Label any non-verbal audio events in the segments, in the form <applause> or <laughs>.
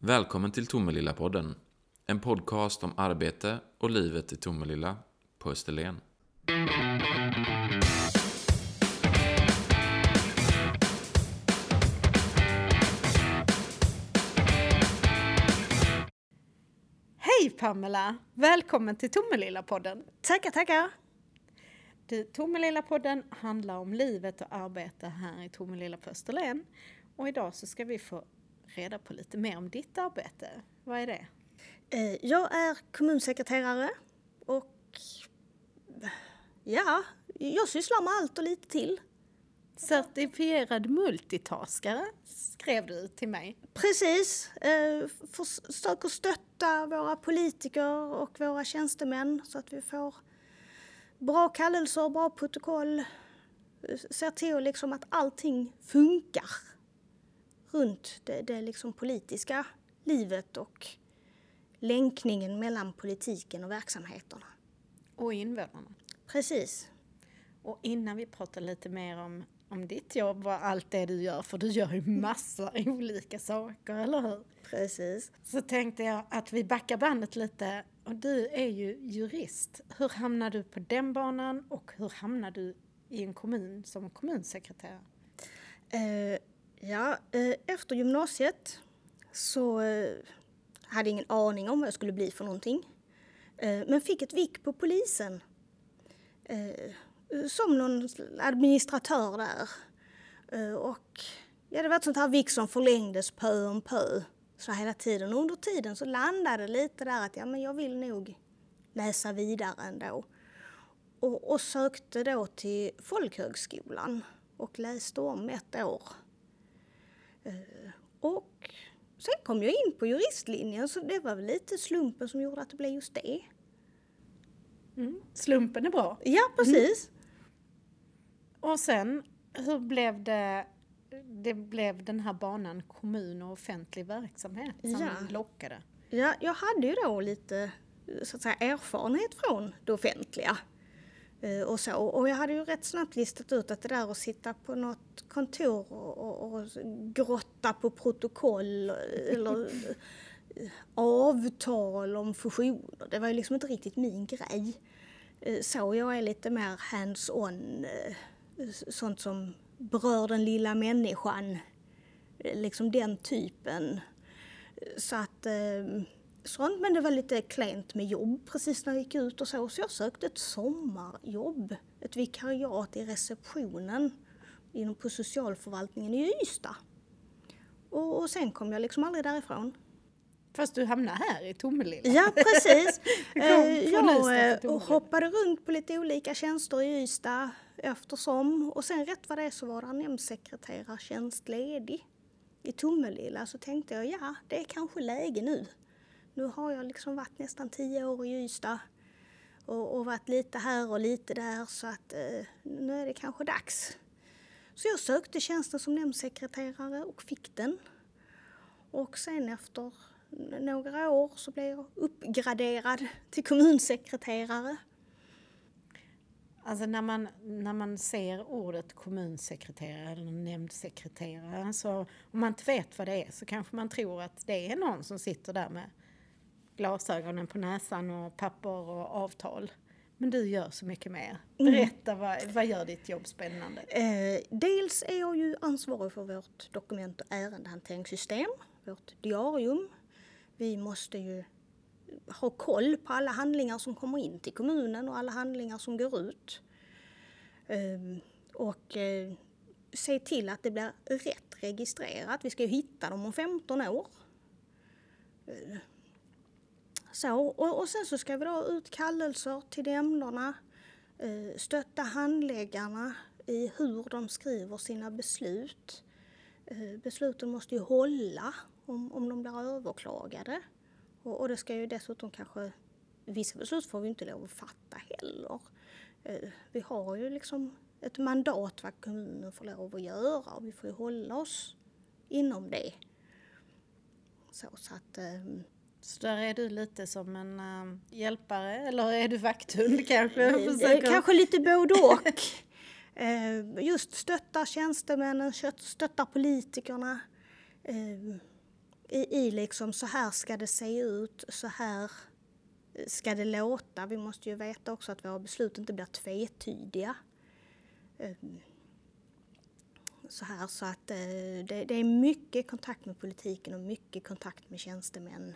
Välkommen till Tomelilla-podden. En podcast om arbete och livet i Tomelilla på Österlen. Hej Pamela! Välkommen till Tomelilla-podden. Tackar, tackar. Du, Tomelilla-podden handlar om livet och arbete här i Tomelilla på Österlen. Och idag så ska vi få reda på lite mer om ditt arbete. Vad är det? Eh, Jag är kommunsekreterare och ja, jag sysslar med allt och lite till. Certifierad multitaskare skrev du till mig. Precis, eh, försöker stötta våra politiker och våra tjänstemän så att vi får bra kallelser, bra protokoll. Eh, Ser till liksom att allting funkar runt det, det liksom politiska livet och länkningen mellan politiken och verksamheterna. Och invånarna. Precis. Och innan vi pratar lite mer om, om ditt jobb och allt det du gör, för du gör ju massa <laughs> olika saker, eller hur? Precis. Så tänkte jag att vi backar bandet lite. Och du är ju jurist. Hur hamnade du på den banan och hur hamnade du i en kommun som kommunsekreterare? Eh, ja, eh, efter gymnasiet så eh, hade jag ingen aning om vad jag skulle bli för någonting. Eh, men fick ett vik på polisen. Som någon administratör där. Och ja, det var ett sånt här vik som förlängdes pö om pö. Så hela tiden. Och under tiden så landade det lite där att ja, men jag vill nog läsa vidare ändå. Och, och sökte då till folkhögskolan och läste om ett år. Eh, Och sen kom jag in på juristlinjen så det var väl lite slumpen som gjorde att det blev just det. Mm. Slumpen är bra. Ja, precis. Och sen, hur blev det? Det blev den här banan kommun och offentlig verksamhet som Ja. lockade. Ja, jag hade ju då lite så att säga, erfarenhet från det offentliga. Eh, Och, så. och jag hade ju rätt snabbt listat ut att det där att sitta på något kontor och, och, och grotta på protokoll eller <laughs> avtal om fusioner, det var ju liksom inte riktigt min grej. Eh, Så jag är lite mer hands-on, eh, sånt som berör den lilla människan. Liksom den typen. Så att eh, sånt, men det var lite klent med jobb precis när jag gick ut och så. Så jag sökte ett sommarjobb, ett vikariat i receptionen inom på socialförvaltningen i Ystad. Och, och sen kom jag liksom aldrig därifrån. Fast du hamnade här i Tomelilla. Ja, precis. <laughs> Eh, jag eh, hoppade runt på lite olika tjänster i Ystad eftersom. Och sen rätt vad det är så var det en nämndsekreterartjänst ledig i Tomelilla. Så tänkte jag, ja, det är kanske läge nu. Nu har jag liksom varit nästan tio år i Ystad och, och varit lite här och lite där så att eh, nu är det kanske dags. Så jag sökte tjänsten som nämndsekreterare och fick den. Och sen efter några år så blev jag uppgraderad till kommunsekreterare. Alltså när man, när man ser ordet kommunsekreterare eller nämndsekreterare så om man inte vet vad det är så kanske man tror att det är någon som sitter där med glasögonen på näsan och papper och avtal. Men du gör så mycket mer. Berätta, vad, vad gör ditt jobb spännande? Eh, dels är jag ju ansvarig för vårt dokument och ärendehanteringssystem, vårt diarium. Vi måste ju ha koll på alla handlingar som kommer in till kommunen och alla handlingar som går ut. Eh, och eh, se till att det blir rätt registrerat. Vi ska ju hitta dem om 15 år. Så, och, och sen så ska vi då ut kallelser till nämnderna, eh, stötta handläggarna i hur de skriver sina beslut. Eh, besluten måste ju hålla om, om de blir överklagade. Och, och det ska ju dessutom kanske, vissa beslut får vi inte lov att fatta heller. Eh, vi har ju liksom ett mandat vad kommunen får lov att göra och vi får ju hålla oss inom det. Så, så att, ehm, så där är du lite som en eh, hjälpare eller är du vakthund <laughs> kanske? Eh, Kanske lite både och. <laughs> Eh, Just stöttar tjänstemännen, stöttar politikerna. Eh, i, i liksom så här ska det se ut, så här ska det låta. Vi måste ju veta också att våra beslut inte blir tvetydiga. Så här så att det, det är mycket kontakt med politiken och mycket kontakt med tjänstemän.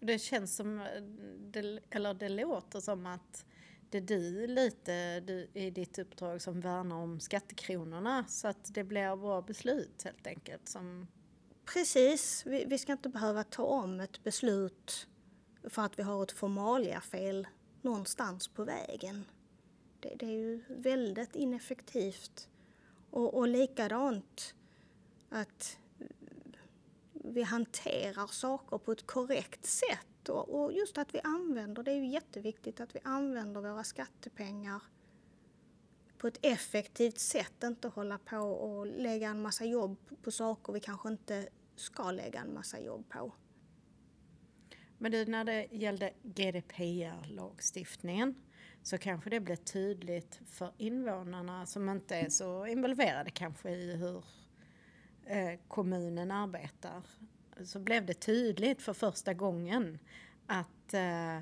Det känns som, eh, det, eller det låter som att det är du lite du, i ditt uppdrag som värnar om skattekronorna så att det blir bra beslut helt enkelt. Som... Precis, vi, vi ska inte behöva ta om ett beslut för att vi har ett formaliafel någonstans på vägen. Det, det, är ju väldigt ineffektivt. Och, och likadant att vi hanterar saker på ett korrekt sätt. Och, och just att vi använder, det är ju jätteviktigt att vi använder våra skattepengar på ett effektivt sätt, inte hålla på och lägga en massa jobb på saker vi kanske inte ska lägga en massa jobb på. Men du, när det gällde GDPR-lagstiftningen så kanske det blev tydligt för invånarna som inte är så involverade kanske i hur kommunen arbetar. Så blev det tydligt för första gången att eh,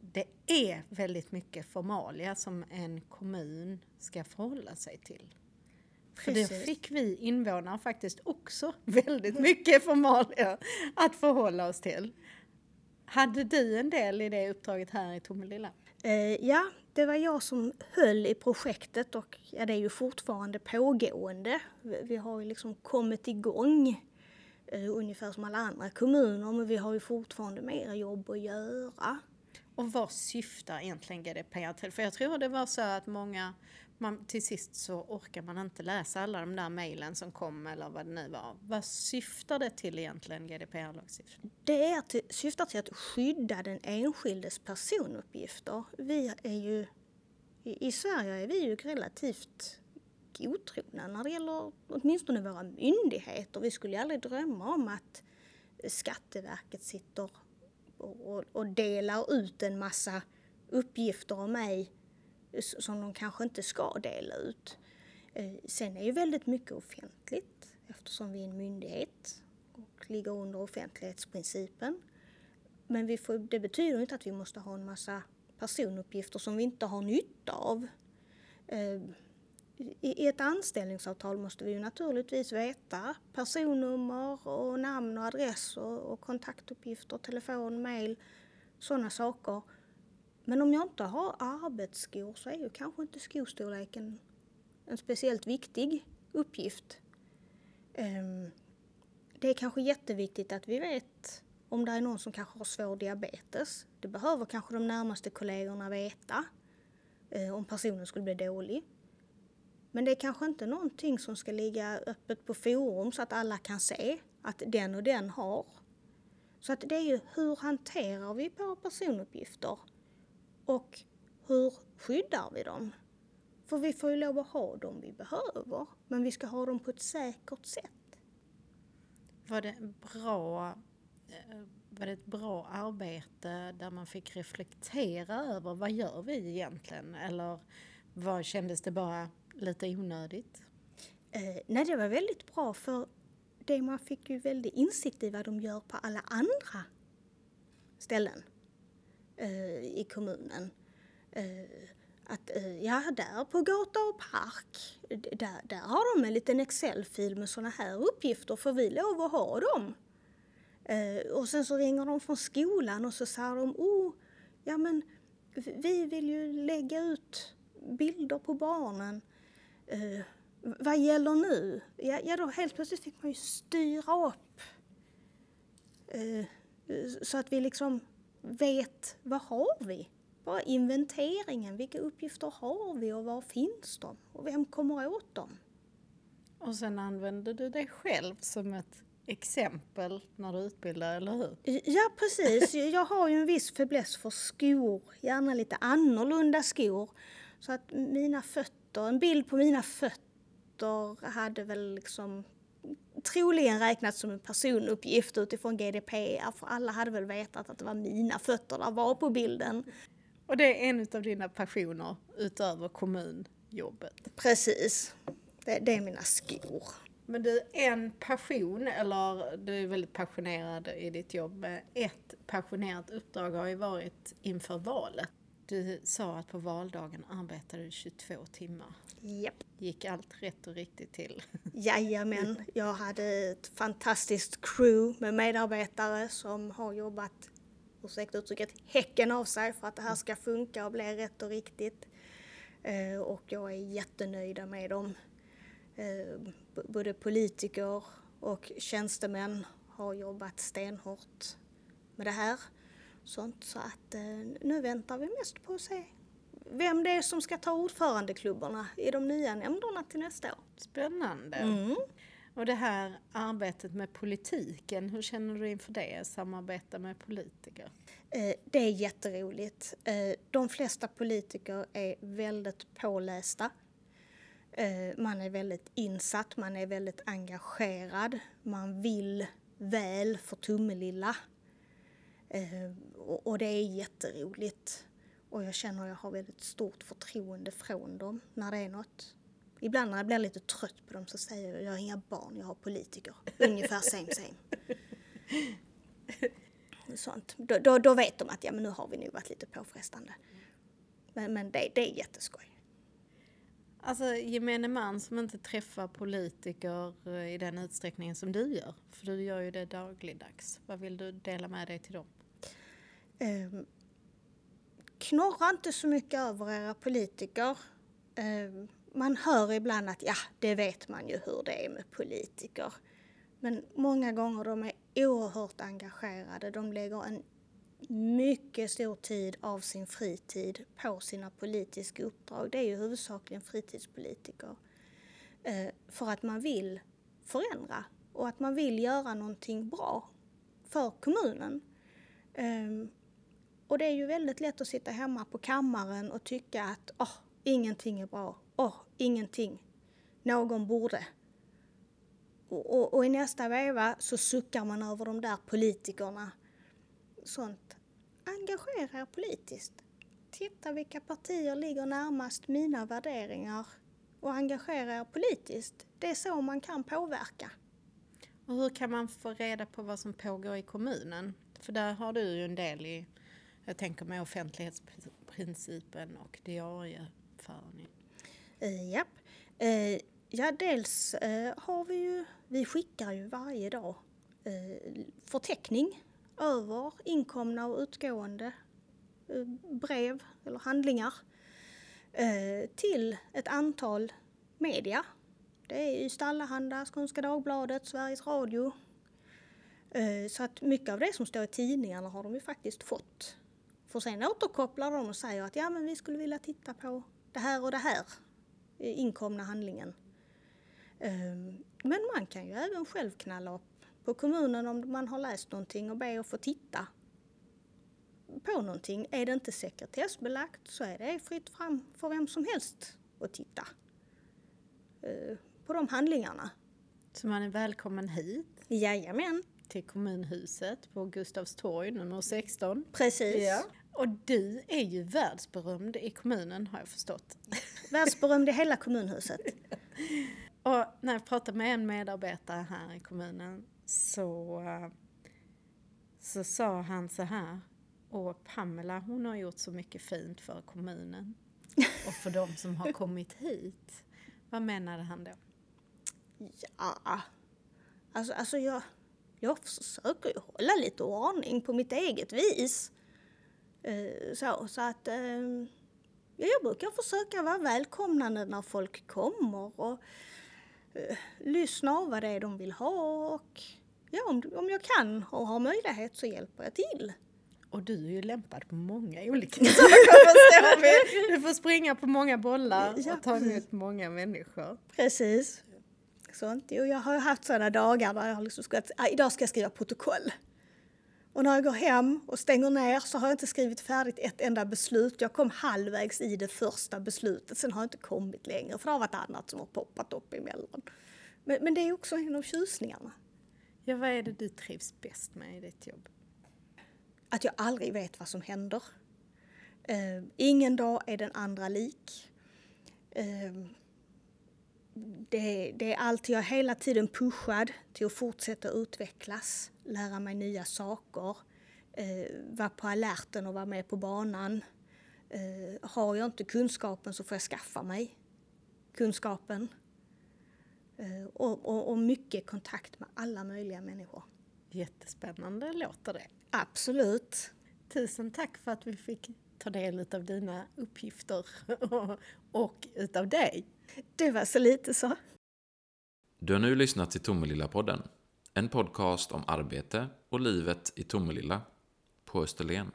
det är väldigt mycket formalia som en kommun ska förhålla sig till. För det fick vi invånare faktiskt också <laughs> väldigt mycket formalia att förhålla oss till. Hade du en del i det uppdraget här i Tomelilla? Eh, ja, det var jag som höll i projektet och ja, det är ju fortfarande pågående. Vi, har ju liksom kommit igång eh, ungefär som alla andra kommuner men vi har ju fortfarande mer jobb att göra. Och vad syftar egentligen GDPR till? För jag tror det var så att många man, till sist så orkar man inte läsa alla de där mejlen som kom eller vad det nu var. Vad syftar det till egentligen, GDPR-lagstiftningen? Det är till, syftar till att skydda den enskildes personuppgifter. Vi är ju, i, i Sverige är vi ju relativt godtrogna när det gäller åtminstone våra myndigheter. Vi skulle ju aldrig drömma om att Skatteverket sitter och, och, och delar ut en massa uppgifter om mig som de kanske inte ska dela ut. Eh, sen är ju väldigt mycket offentligt eftersom vi är en myndighet och ligger under offentlighetsprincipen. Men vi får, det betyder inte att vi måste ha en massa personuppgifter som vi inte har nytta av. Eh, I ett anställningsavtal måste vi ju naturligtvis veta personnummer och namn och adress och kontaktuppgifter, telefon, mail, sådana saker. Men om jag inte har arbetsskor så är ju kanske inte skostorleken en speciellt viktig uppgift. Ehm, det är kanske jätteviktigt att vi vet om det är någon som kanske har svår diabetes. Det behöver kanske de närmaste kollegorna veta eh, om personen skulle bli dålig. Men det är kanske inte någonting som ska ligga öppet på forum så att alla kan se att den och den har. Så att det är ju hur hanterar vi våra personuppgifter? Och hur skyddar vi dem? För vi får ju lov att ha dem vi behöver, men vi ska ha dem på ett säkert sätt. Var det, bra, eh, var det ett bra arbete där man fick reflektera över vad gör vi egentligen? Eller vad kändes det bara lite onödigt? Eh, nej, det var väldigt bra för det man fick ju väldigt insikt i vad de gör på alla andra ställen eh, i kommunen. Eh, att eh, ja, där på gata och park, där, där har de en liten Excel-fil med sådana här uppgifter, får vi lov att ha dem? Eh, och sen så ringer de från skolan och så säger de, oh, ja men vi vill ju lägga ut bilder på barnen. Eh, vad gäller nu? Ja, ja, då helt plötsligt fick man ju styra upp eh, så att vi liksom vet vad har vi? Bara inventeringen, vilka uppgifter har vi och var finns de? Och vem kommer åt dem? Och sen använder du dig själv som ett exempel när du utbildar, eller hur? Ja, precis. Jag har ju en viss fäbless för skor, gärna lite annorlunda skor. Så att mina fötter, en bild på mina fötter hade väl liksom troligen räknats som en personuppgift utifrån GDPR för alla hade väl vetat att det var mina fötter där var på bilden. Och det är en av dina passioner utöver kommunjobbet? Precis. Det, det är mina skor. Men du, en passion, eller du är väldigt passionerad i ditt jobb. Ett passionerat uppdrag har ju varit inför valet. Du sa att på valdagen arbetade du 22 timmar. Japp. Gick allt rätt och riktigt till? <laughs> Jajamän, jag hade ett fantastiskt crew med medarbetare som har jobbat, ursäkta uttrycket, häcken av sig för att det här ska funka och bli rätt och riktigt. Eh, och jag är jättenöjda med dem. Eh, både politiker och tjänstemän har jobbat stenhårt med det här. Sånt, så att eh, nu väntar vi mest på att se vem det är som ska ta ordförandeklubborna i de nya nämnderna till nästa år. Spännande. Mm. Och det här arbetet med politiken, hur känner du inför det? Samarbeta med politiker? Eh, det är jätteroligt. Eh, de flesta politiker är väldigt pålästa. Man är väldigt insatt, man är väldigt engagerad. Man vill väl för Tummelilla. Ehm, och det är jätteroligt. Och jag känner att jag har väldigt stort förtroende från dem när det är något. Ibland när jag blir lite trött på dem så säger jag, jag har inga barn, jag har politiker. Ungefär same same. <laughs> Sånt. Då, då, då, vet de att ja, men nu har vi nog varit lite påfrestande. Men, men det, det är jätteskoj. Alltså gemene man som inte träffar politiker eh, i den utsträckningen som du gör, för du gör ju det dagligdags. Vad vill du dela med dig till dem? Eh, knorra inte så mycket över era politiker. Eh, man hör ibland att ja, det vet man ju hur det är med politiker. Men många gånger de är oerhört engagerade. De lägger en mycket stor tid av sin fritid på sina politiska uppdrag. Det är ju huvudsakligen fritidspolitiker. Eh, för att man vill förändra och att man vill göra någonting bra för kommunen. Eh, och det är ju väldigt lätt att sitta hemma på kammaren och tycka att oh, ingenting är bra, oh, ingenting, någon borde. Och, och, och, i nästa veva så suckar man över de där politikerna. Sånt. Engagera er politiskt. Titta vilka partier ligger närmast mina värderingar och engagera er politiskt. Det är så man kan påverka. Och hur kan man få reda på vad som pågår i kommunen? För där har du ju en del i, jag tänker med offentlighetsprincipen och diarieföring. Uh, japp. Uh, ja, dels uh, har vi ju, vi skickar ju varje dag uh, förteckning över inkomna och utgående brev eller handlingar till ett antal media. Det är Ystad Allehanda, Skånska Dagbladet, Sveriges Radio. Så att mycket av det som står i tidningarna har de ju faktiskt fått. För sen återkopplar de och säger att ja men vi skulle vilja titta på det här och det här inkomna handlingen. Ehm, men man kan ju även själv knalla upp på kommunen om man har läst någonting och be att få titta på någonting. Är det inte sekretessbelagt så är det fritt fram för vem som helst att titta eh, på de handlingarna. Så man är välkommen hit? Jajamän. Till kommunhuset på Gustavs torg nummer 16. Precis. Ja. Och du är ju världsberömd i kommunen har jag förstått. Världsberömd i hela kommunhuset. <laughs> Och när jag pratade med en medarbetare här i kommunen så, så sa han så här. Och Pamela hon har gjort så mycket fint för kommunen <laughs> och för de som har kommit hit. Vad menade han då? Ja, alltså, alltså jag, jag försöker ju hålla lite ordning på mitt eget vis. Eh, så, så att eh, jag brukar försöka vara välkomnande när folk kommer och eh, lyssna av vad det är de vill ha och ja, om, om jag kan och har möjlighet så hjälper jag till. Och du är ju lämpad på många olika <laughs> saker Du får springa på många bollar och ta emot många människor. Precis. Sånt. Jo, jag har haft sådana dagar där jag liksom ska, ah, idag ska jag skriva protokoll. Och när jag går hem och stänger ner så har jag inte skrivit färdigt ett enda beslut. Jag kom halvvägs i det första beslutet, sen har jag inte kommit längre för det har varit annat som har poppat upp emellan. Men, men det är också en av tjusningarna. Ja, vad är det du trivs bäst med i ditt jobb? Att jag aldrig vet vad som händer. Uh, ingen dag är den andra lik. Uh, det, det är alltid, jag är hela tiden pushad till att fortsätta utvecklas, lära mig nya saker, eh, vara på alerten och vara med på banan. Eh, har jag inte kunskapen så får jag skaffa mig kunskapen. Eh, och, och, och mycket kontakt med alla möjliga människor. Jättespännande låter det. Absolut. Tusen tack för att vi fick ta del av dina uppgifter <laughs> och utav dig. Det var så lite så. Du har nu lyssnat till Tomelilla-podden. En podcast om arbete och livet i Tomelilla på Österlen.